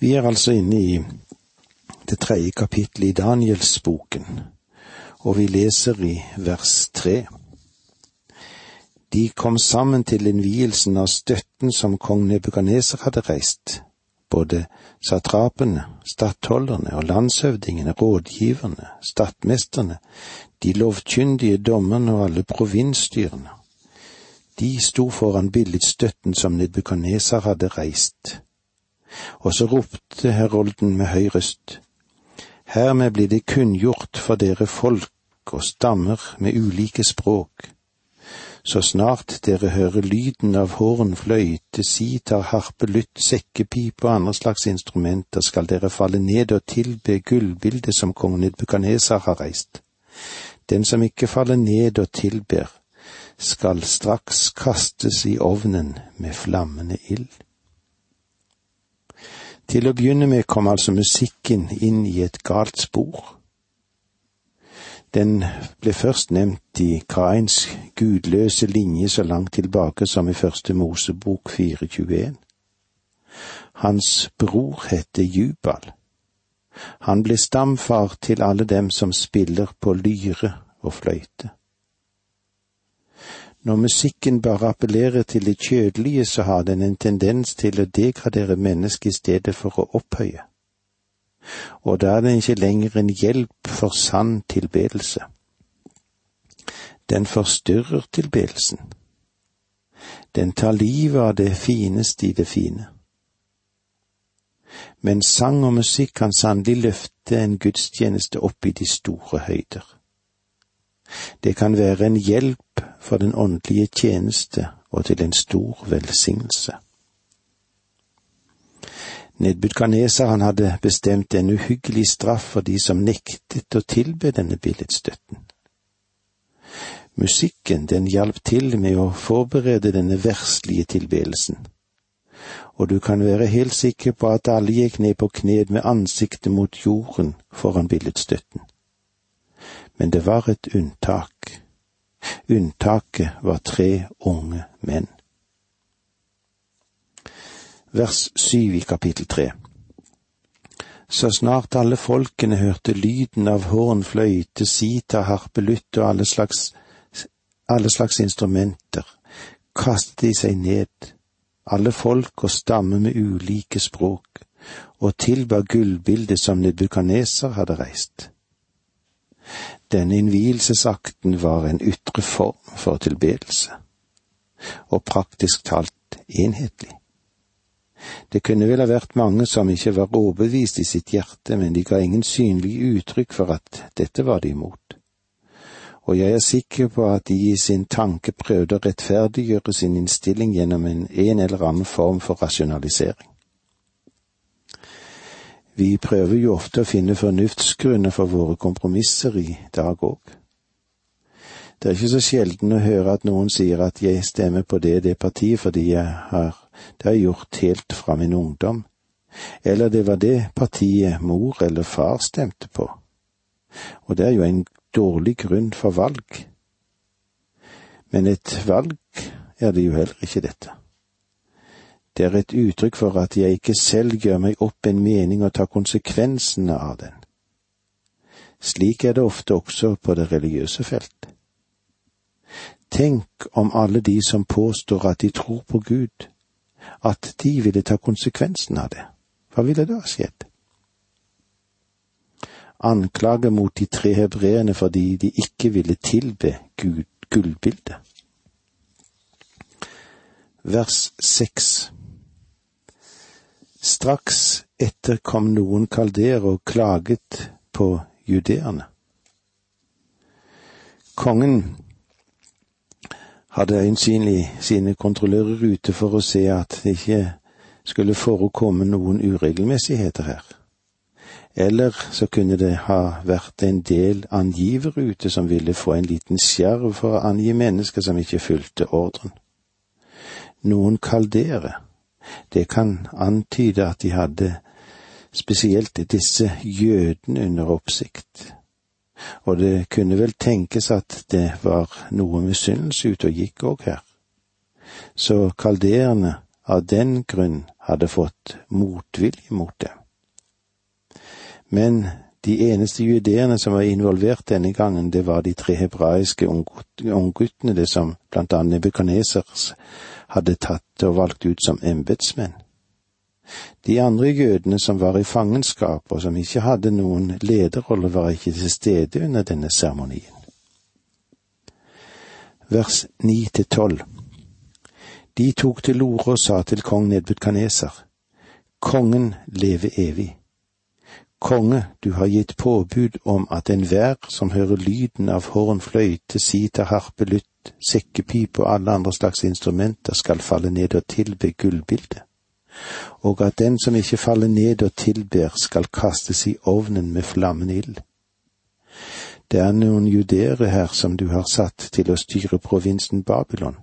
Vi er altså inne i det tredje kapittelet i Danielsboken, og vi leser i vers tre. De kom sammen til innvielsen av støtten som kong Nebukaneser hadde reist. Både satrapene, stattholderne og landshøvdingene, rådgiverne, stattmesterne, de lovkyndige dommerne og alle provinsstyrene. De sto foran billedstøtten som Nebukaneser hadde reist og så ropte herolden med høy røst. Hermed blir det kunngjort for dere folk og stammer med ulike språk. Så snart dere hører lyden av horn, fløyte, sitar, harpe, lytt, sekkepipe og andre slags instrumenter, skal dere falle ned og tilbe gullbildet som kong Nebukadnesar har reist. Den som ikke faller ned og tilber, skal straks kastes i ovnen med flammende ild. Til å begynne med kom altså musikken inn i et galt spor. Den ble først nevnt i Kains gudløse linje så langt tilbake som i første Mosebok 421. Hans bror heter Jubal. Han ble stamfar til alle dem som spiller på lyre og fløyte. Når musikken bare appellerer til det kjødelige, så har den en tendens til å degradere mennesket i stedet for å opphøye. Og da er den ikke lenger en hjelp for sann tilbedelse. Den forstyrrer tilbedelsen. Den tar livet av det fineste i det fine. Men sang og musikk kan sannelig løfte en gudstjeneste opp i de store høyder. Det kan være en hjelp for den åndelige tjeneste og til en stor velsignelse. Nedbudkaneser han hadde bestemt en uhyggelig straff for de som nektet å tilbe denne billedstøtten. Musikken, den hjalp til med å forberede denne verslige tilbedelsen, og du kan være helt sikker på at alle gikk ned på kne med ansiktet mot jorden foran billedstøtten men det var et unntak. Unntaket var tre unge menn. Vers syv i kapittel tre. Så snart alle folkene hørte lyden av horn, fløyte, sita, harpe, lytt og alle slags, alle slags instrumenter, kastet de seg ned, alle folk og stammer med ulike språk, og tilba gullbildet som Nebukaneser hadde reist. Denne innvielsesakten var en ytre form for tilbedelse, og praktisk talt enhetlig. Det kunne vel ha vært mange som ikke var overbevist i sitt hjerte, men de ga ingen synlig uttrykk for at dette var de imot. Og jeg er sikker på at de i sin tanke prøvde å rettferdiggjøre sin innstilling gjennom en, en eller annen form for rasjonalisering. Vi prøver jo ofte å finne fornuftsgrunner for våre kompromisser i dag òg. Det er ikke så sjelden å høre at noen sier at jeg stemmer på det det partiet fordi jeg har det har jeg gjort helt fra min ungdom, eller det var det partiet mor eller far stemte på. Og det er jo en dårlig grunn for valg. Men et valg er det jo heller ikke dette. Det er et uttrykk for at jeg ikke selv gjør meg opp en mening og tar konsekvensene av den. Slik er det ofte også på det religiøse felt. Tenk om alle de som påstår at de tror på Gud, at de ville ta konsekvensen av det. Hva ville da skjedd? Anklage mot de tre hebreerne fordi de ikke ville tilbe Gud gullbildet. Vers seks Straks etter kom noen kalderer og klaget på judeerne. Kongen hadde øyensynlig sine kontrollører ute for å se at det ikke skulle forekomme noen uregelmessigheter her. Eller så kunne det ha vært en del angivere ute som ville få en liten skjerv for å angi mennesker som ikke fulgte ordren. Noen kaldere det kan antyde at de hadde spesielt disse jødene under oppsikt, og det kunne vel tenkes at det var noe misunnelse ute og gikk òg her. Så kalderene, av den grunn hadde fått motvilje mot det. Men de eneste jødeerne som var involvert denne gangen, det var de tre hebraiske ungguttene, det som blant annet Nebukadnesers hadde tatt og valgt ut som embetsmenn. De andre jødene som var i fangenskap og som ikke hadde noen lederrolle, var ikke til stede under denne seremonien. Vers ni til tolv De tok til orde og sa til kong Nedbudkaneser, Kongen leve evig. Konge, du har gitt påbud om at enhver som hører lyden av horn, fløyte, sita, harpe, lytt, sekkepipe og alle andre slags instrumenter skal falle ned og tilbe gullbildet, og at den som ikke faller ned og tilber, skal kastes i ovnen med flammende ild. Det er noen judere her som du har satt til å styre provinsen Babylon.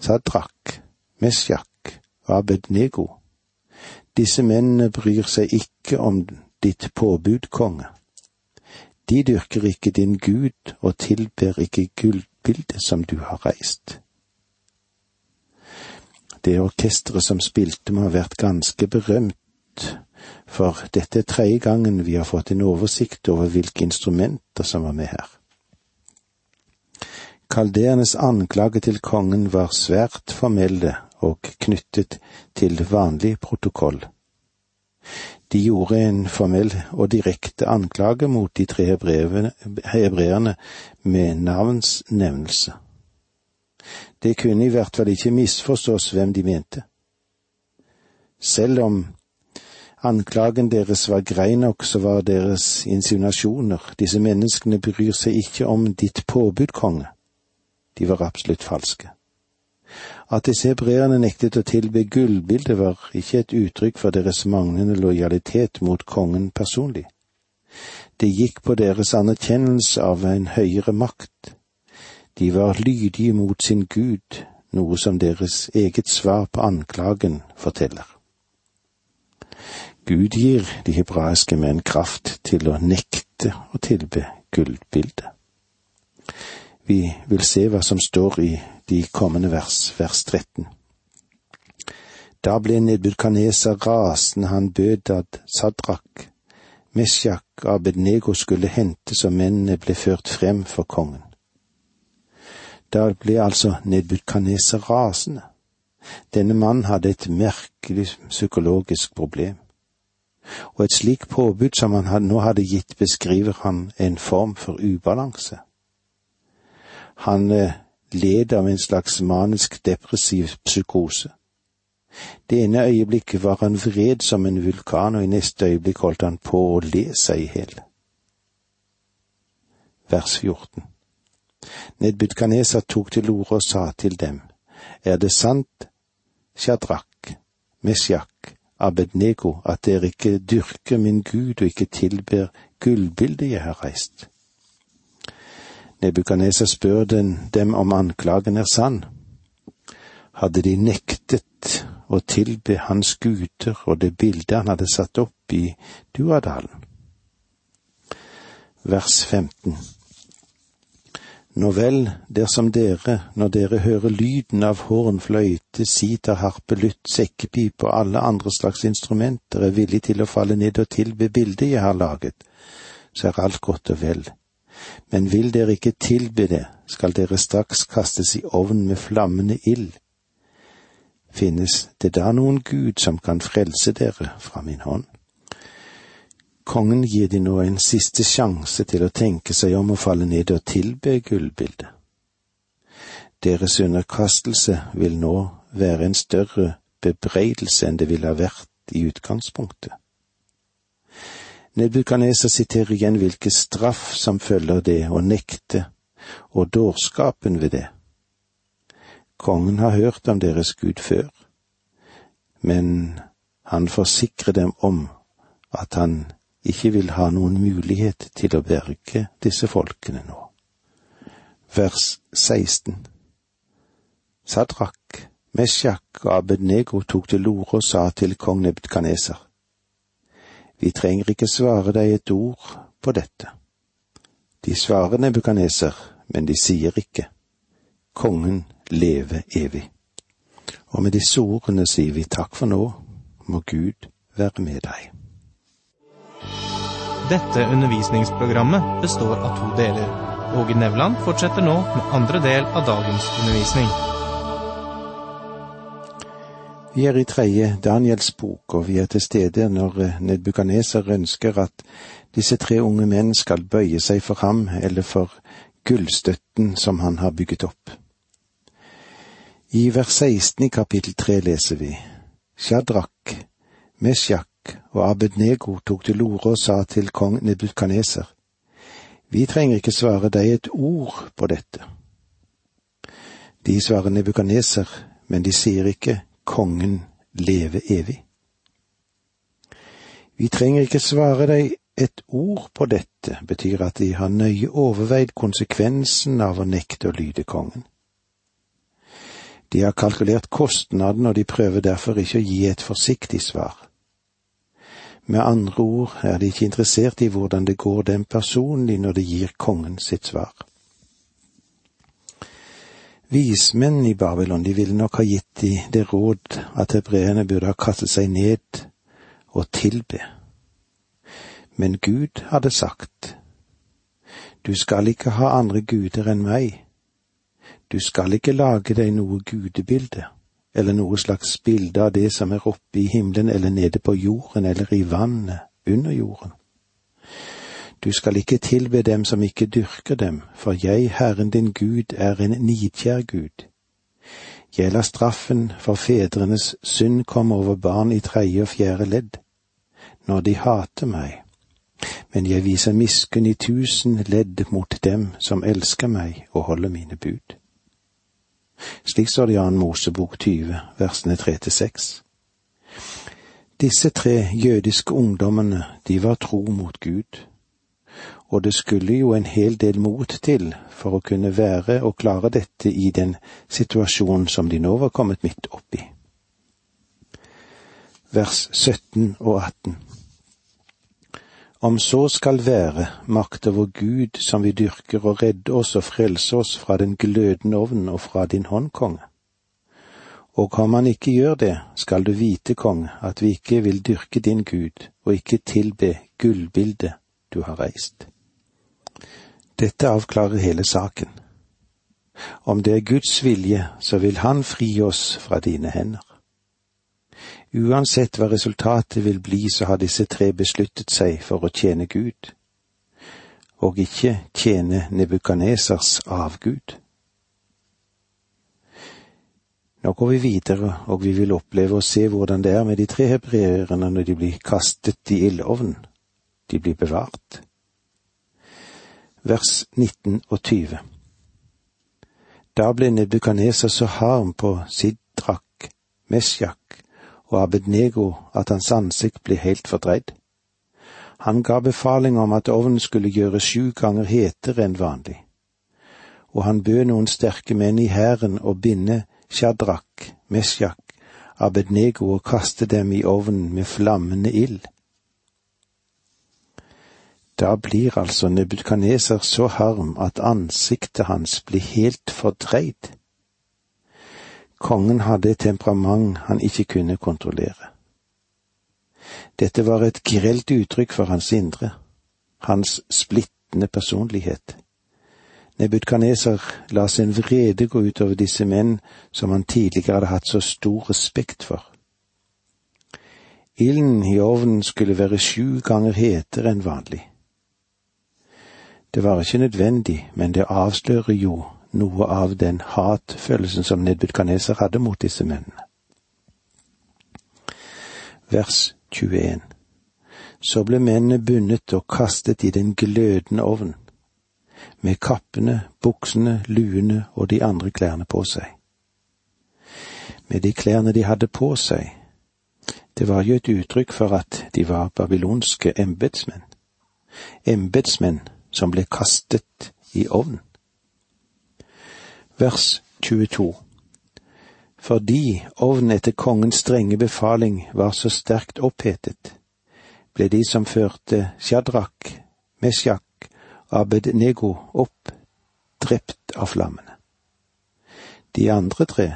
Sadrak, Mesjak og Abednego disse mennene bryr seg ikke om ditt påbud, konge. De dyrker ikke din Gud og tilber ikke gullbildet som du har reist. Det orkesteret som spilte må ha vært ganske berømt, for dette er tredje gangen vi har fått en oversikt over hvilke instrumenter som var med her. Kalderenes anklage til kongen var svært formelle og knyttet til vanlig protokoll. De gjorde en formell og direkte anklage mot de tre hebreerne med navnsnevnelse. Det kunne i hvert fall ikke misforstås hvem de mente. Selv om anklagen deres var grei nok, så var deres insinuasjoner, disse menneskene bryr seg ikke om ditt påbud, konge, de var absolutt falske. At disse hebreerne nektet å tilbe gullbildet, var ikke et uttrykk for deres manglende lojalitet mot kongen personlig. Det gikk på deres anerkjennelse av en høyere makt. De var lydige mot sin Gud, noe som deres eget svar på anklagen forteller. Gud gir de hebraiske menn kraft til å nekte å tilbe gullbildet. Vi vil se hva som står i de kommende vers, vers 13. Da ble Nebukadneser rasende, han bød at Sadrak, Mesjak og Abednego skulle hentes og mennene ble ført frem for kongen. Da ble altså Nebukadneser rasende. Denne mannen hadde et merkelig psykologisk problem, og et slikt påbud som han nå hadde gitt, beskriver han en form for ubalanse. Han eh, led av en slags manisk depressiv psykose. Det ene øyeblikket var han vred som en vulkan, og i neste øyeblikk holdt han på å le seg i hjel. Vers 14 Nedbudkaneser tok til orde og sa til dem, Er det sant, Shadrak, Mesjak, Abednego, at dere ikke dyrker min Gud og ikke tilber gullbildet jeg har reist? Nebukadneser spør den, dem om anklagen er sann. Hadde de nektet å tilbe hans guder og det bildet han hadde satt opp i Duadalen? Vers 15 Nå vel, dersom dere, når dere hører lyden av horn, fløyte, sitar, harpe, lytt, sekkepipe og alle andre slags instrumenter, er villig til å falle ned og tilbe bildet jeg har laget, så er alt godt og vel men vil dere ikke tilbe det, skal dere straks kastes i ovnen med flammende ild. Finnes det da noen Gud som kan frelse dere fra min hånd? Kongen gir de nå en siste sjanse til å tenke seg om å falle ned og tilbe gullbildet. Deres underkastelse vil nå være en større bebreidelse enn det ville ha vært i utgangspunktet. Nebukadneser siterer igjen hvilken straff som følger det å nekte, og dårskapen ved det. Kongen har hørt om deres Gud før, men han forsikrer dem om at han ikke vil ha noen mulighet til å berge disse folkene nå. Vers 16 Sadrak, Meshak og Abednego tok til orde og sa til kong Nebukadneser, vi trenger ikke svare deg et ord på dette. De svarer Nebukaneser, men de sier ikke, Kongen leve evig. Og med disse ordene sier vi takk for nå, må Gud være med deg. Dette undervisningsprogrammet består av to deler. Åge Nevland fortsetter nå med andre del av dagens undervisning. Vi er i tredje Daniels bok, og vi er til stede når Nedbukaneser ønsker at disse tre unge menn skal bøye seg for ham eller for gullstøtten som han har bygget opp. I vers 16 i kapittel 3 leser vi Shadrach, Meshach og Abednego tok til orde og sa til kong Nebukadneser, vi trenger ikke svare deg et ord på dette. De svarer Nebukadneser, men de sier ikke kongen leve evig. Vi trenger ikke svare deg et ord på dette, betyr at de har nøye overveid konsekvensen av å nekte å lyde kongen. De har kalkulert kostnaden, og de prøver derfor ikke å gi et forsiktig svar. Med andre ord er de ikke interessert i hvordan det går dem personlig når de gir kongen sitt svar. Vismenn i Babylon de ville nok ha gitt de det råd at hebreerne burde ha kastet seg ned og tilbe. Men Gud hadde sagt, Du skal ikke ha andre guder enn meg, du skal ikke lage deg noe gudebilde eller noe slags bilde av det som er oppe i himmelen eller nede på jorden eller i vannet under jorden. Du skal ikke tilbe dem som ikke dyrker dem, for jeg, Herren din Gud, er en nidkjær Gud. Jeg lar straffen for fedrenes synd komme over barn i tredje og fjerde ledd, når de hater meg, men jeg viser miskunn i tusen ledd mot dem som elsker meg og holder mine bud. Slik står det i Annen Mosebok 20, versene 3 til 6. Disse tre jødiske ungdommene, de var tro mot Gud, og det skulle jo en hel del mot til for å kunne være og klare dette i den situasjonen som de nå var kommet midt oppi. Vers 17 og 18. Om så skal være, makter vår Gud som vi dyrker og redde oss og frelse oss fra den glødende ovnen og fra din hånd, konge. Og om han ikke gjør det, skal du vite, konge, at vi ikke vil dyrke din Gud og ikke tilbe gullbildet du har reist. Dette avklarer hele saken. Om det er Guds vilje, så vil Han fri oss fra dine hender. Uansett hva resultatet vil bli, så har disse tre besluttet seg for å tjene Gud, og ikke tjene Nebukanesers avgud. Nå går vi videre, og vi vil oppleve å se hvordan det er med de tre hebreerne når de blir kastet i ildovnen. De blir bevart. Vers 19 og 20. Da ble Nebukaneser så harm på Sidrak, Mesjak og Abednego at hans ansikt ble helt fordreid. Han ga befaling om at ovnen skulle gjøres sju ganger hetere enn vanlig, og han bød noen sterke menn i hæren å binde Shadrak, Mesjak, Abednego og kaste dem i ovnen med flammende ild. Da blir altså Nebukadneser så harm at ansiktet hans blir helt fordreid. Kongen hadde et temperament han ikke kunne kontrollere. Dette var et grelt uttrykk for hans indre, hans splittende personlighet. Nebukadneser la sin vrede gå utover disse menn som han tidligere hadde hatt så stor respekt for. Ilden i ovnen skulle være sju ganger hetere enn vanlig. Det var ikke nødvendig, men det avslører jo noe av den hatfølelsen som Nedbudkaneser hadde mot disse mennene. Vers 21 Så ble mennene bundet og kastet i den glødende ovn, med kappene, buksene, luene og de andre klærne på seg. Med de klærne de hadde på seg, det var jo et uttrykk for at de var babylonske embetsmenn, embetsmenn som ble kastet i ovnen vers 22. Fordi ovnen etter kongens strenge befaling var så sterkt opphetet, ble de som førte Shadrach, Meshach og Abednego opp, drept av flammene. De andre tre,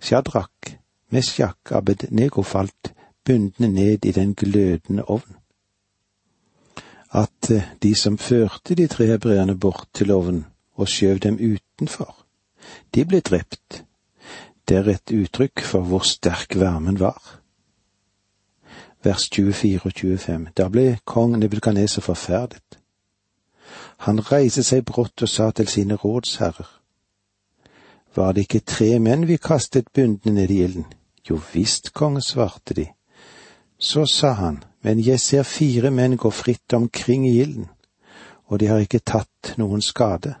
Shadrach, Mesjak Abednego falt bundne ned i den glødende ovn. At eh, de som førte de tre hebreerne bort til ovnen og skjøv dem utenfor, de ble drept. Det er et uttrykk for hvor sterk varmen var. Vers 24 og 25. Da ble kong Nebukadneser forferdet. Han reiste seg brått og sa til sine rådsherrer. Var det ikke tre menn vi kastet bundne ned i ilden? Jo visst, konge, svarte de. Så sa han, men jeg ser fire menn gå fritt omkring i ilden, og de har ikke tatt noen skade.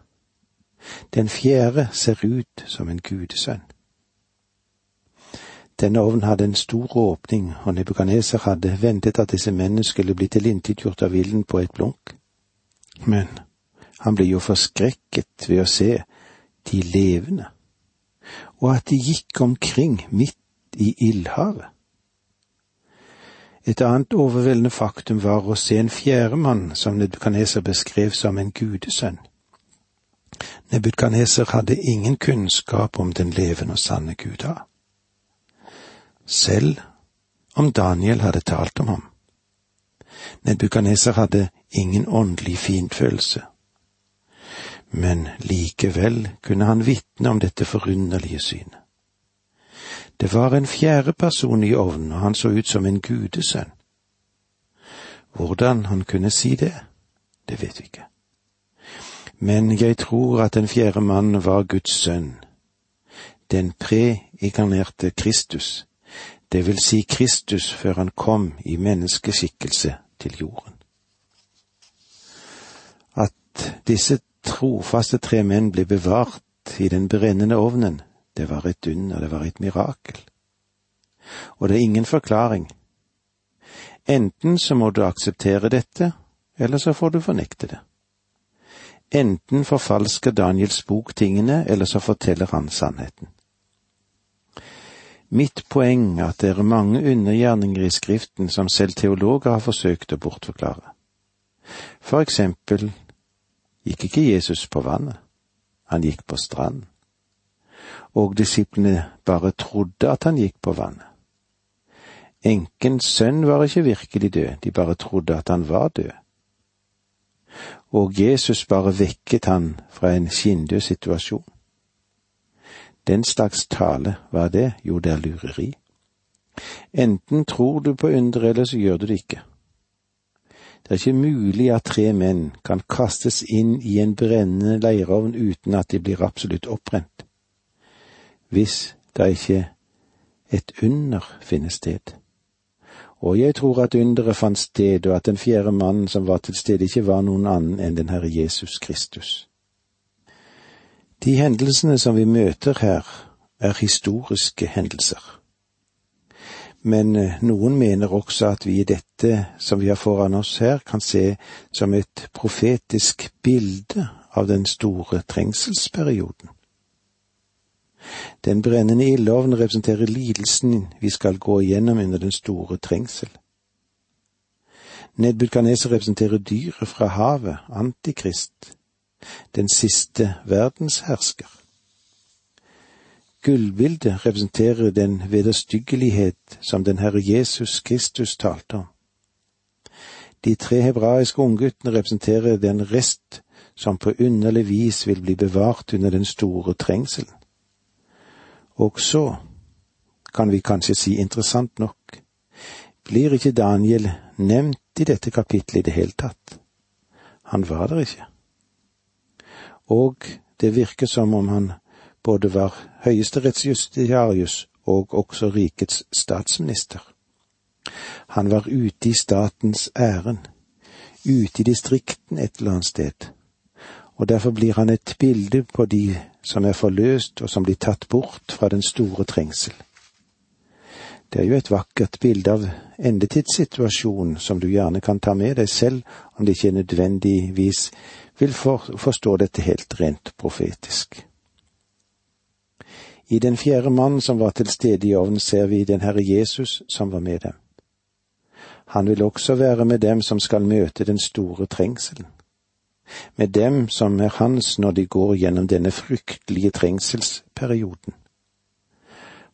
Den fjerde ser ut som en gudesønn. Denne ovnen hadde en stor åpning, og nebukaneser hadde ventet at disse mennene skulle bli tilintetgjort av ilden på et blunk. Men han ble jo forskrekket ved å se de levende, og at de gikk omkring midt i ildhavet. Et annet overveldende faktum var å se en fjerde mann som Nebukadneser beskrev som en gudesønn. Nebukadneser hadde ingen kunnskap om den levende og sanne Guda. Selv om Daniel hadde talt om ham. Nebukadneser hadde ingen åndelig fiendfølelse, Men likevel kunne han vitne om dette forunderlige synet. Det var en fjerde person i ovnen, og han så ut som en gudesønn. Hvordan han kunne si det, det vet vi ikke. Men jeg tror at den fjerde mannen var Guds sønn, den preinkarnerte Kristus, det vil si Kristus før han kom i menneskeskikkelse til jorden. At disse trofaste tre menn ble bevart i den brennende ovnen, det var et under, det var et mirakel. Og det er ingen forklaring. Enten så må du akseptere dette, eller så får du fornekte det. Enten forfalsker Daniels bok tingene, eller så forteller han sannheten. Mitt poeng er at det er mange undergjerninger i Skriften som selv teologer har forsøkt å bortforklare. For eksempel gikk ikke Jesus på vannet, han gikk på stranden og disiplene bare trodde at han gikk på vannet. Enkens sønn var ikke virkelig død, de bare trodde at han var død. Og Jesus bare vekket han fra en skinndød situasjon. Den slags tale, hva er det? Jo, det er lureri. Enten tror du på under, eller så gjør du det ikke. Det er ikke mulig at tre menn kan kastes inn i en brennende leirovn uten at de blir absolutt oppbrent hvis da ikke et under finner sted. Og jeg tror at underet fant sted, og at den fjerde mannen som var til stede, ikke var noen annen enn den Herre Jesus Kristus. De hendelsene som vi møter her, er historiske hendelser. Men eh, noen mener også at vi i dette som vi har foran oss her, kan se som et profetisk bilde av den store trengselsperioden. Den brennende ildovnen representerer lidelsen vi skal gå igjennom under den store trengsel. Nedbudkaneser representerer dyret fra havet, Antikrist, den siste verdenshersker. Gullbildet representerer den vederstyggelighet som den Herre Jesus Kristus talte om. De tre hebraiske ungguttene representerer den rest som på underlig vis vil bli bevart under den store trengselen. Og så kan vi kanskje si interessant nok, blir ikke Daniel nevnt i dette kapitlet i det hele tatt. Han var der ikke. Og det virker som om han både var høyesterettsjustitiarius og også rikets statsminister. Han var ute i statens ærend, ute i distrikten et eller annet sted, og derfor blir han et bilde på de som er forløst og som blir tatt bort fra den store trengsel. Det er jo et vakkert bilde av endetidssituasjonen som du gjerne kan ta med deg selv om det ikke nødvendigvis vil for, forstå dette helt rent profetisk. I den fjerde mannen som var til stede i ovnen, ser vi den Herre Jesus som var med dem. Han vil også være med dem som skal møte den store trengselen med dem som er hans når de går gjennom denne fryktelige trengselsperioden.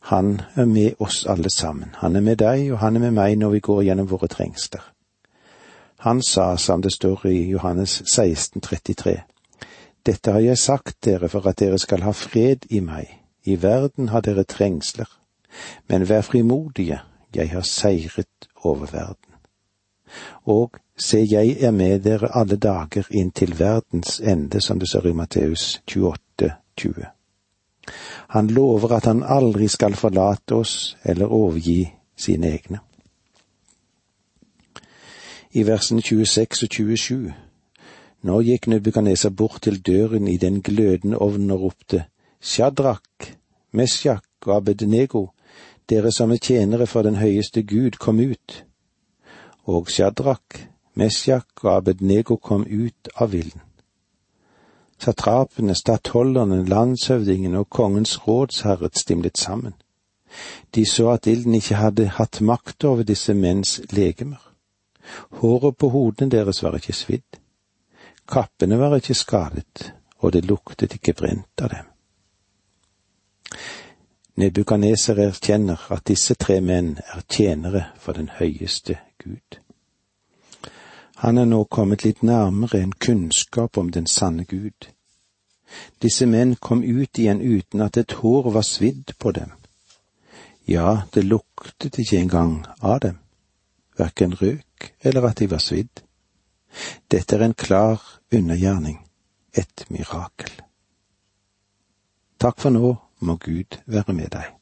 Han er med oss alle sammen. Han er med deg, og han er med meg når vi går gjennom våre trengsler. Han sa, som det står i Johannes 16, 33, Dette har jeg sagt dere for at dere skal ha fred i meg. I verden har dere trengsler, men vær frimodige, jeg har seiret over verden. Og se, jeg er med dere alle dager inn til verdens ende, som det står i Matteus 28, 20. Han lover at han aldri skal forlate oss eller overgi sine egne. I versene 26 og 27 Nå gikk Nebukadneser bort til døren i den glødende ovnen og ropte, Shadrach, Mesjak og Abednego, dere som er tjenere for den høyeste Gud, kom ut. Og Shadrach, Mesjak og Abednego kom ut av vilden. Satrapene, stattholderne, landshøvdingen og kongens rådsherre stimlet sammen. De så at ilden ikke hadde hatt makt over disse menns legemer. Håret på hodene deres var ikke svidd. Kappene var ikke skadet, og det luktet ikke brent av dem. Nebukaneser erkjenner at disse tre menn er tjenere for den høyeste Gud. Han er nå kommet litt nærmere en kunnskap om den sanne Gud. Disse menn kom ut igjen uten at et hår var svidd på dem. Ja, det luktet ikke engang av dem, hverken røk eller at de var svidd. Dette er en klar undergjerning, et mirakel. Takk for nå må Gud være med deg.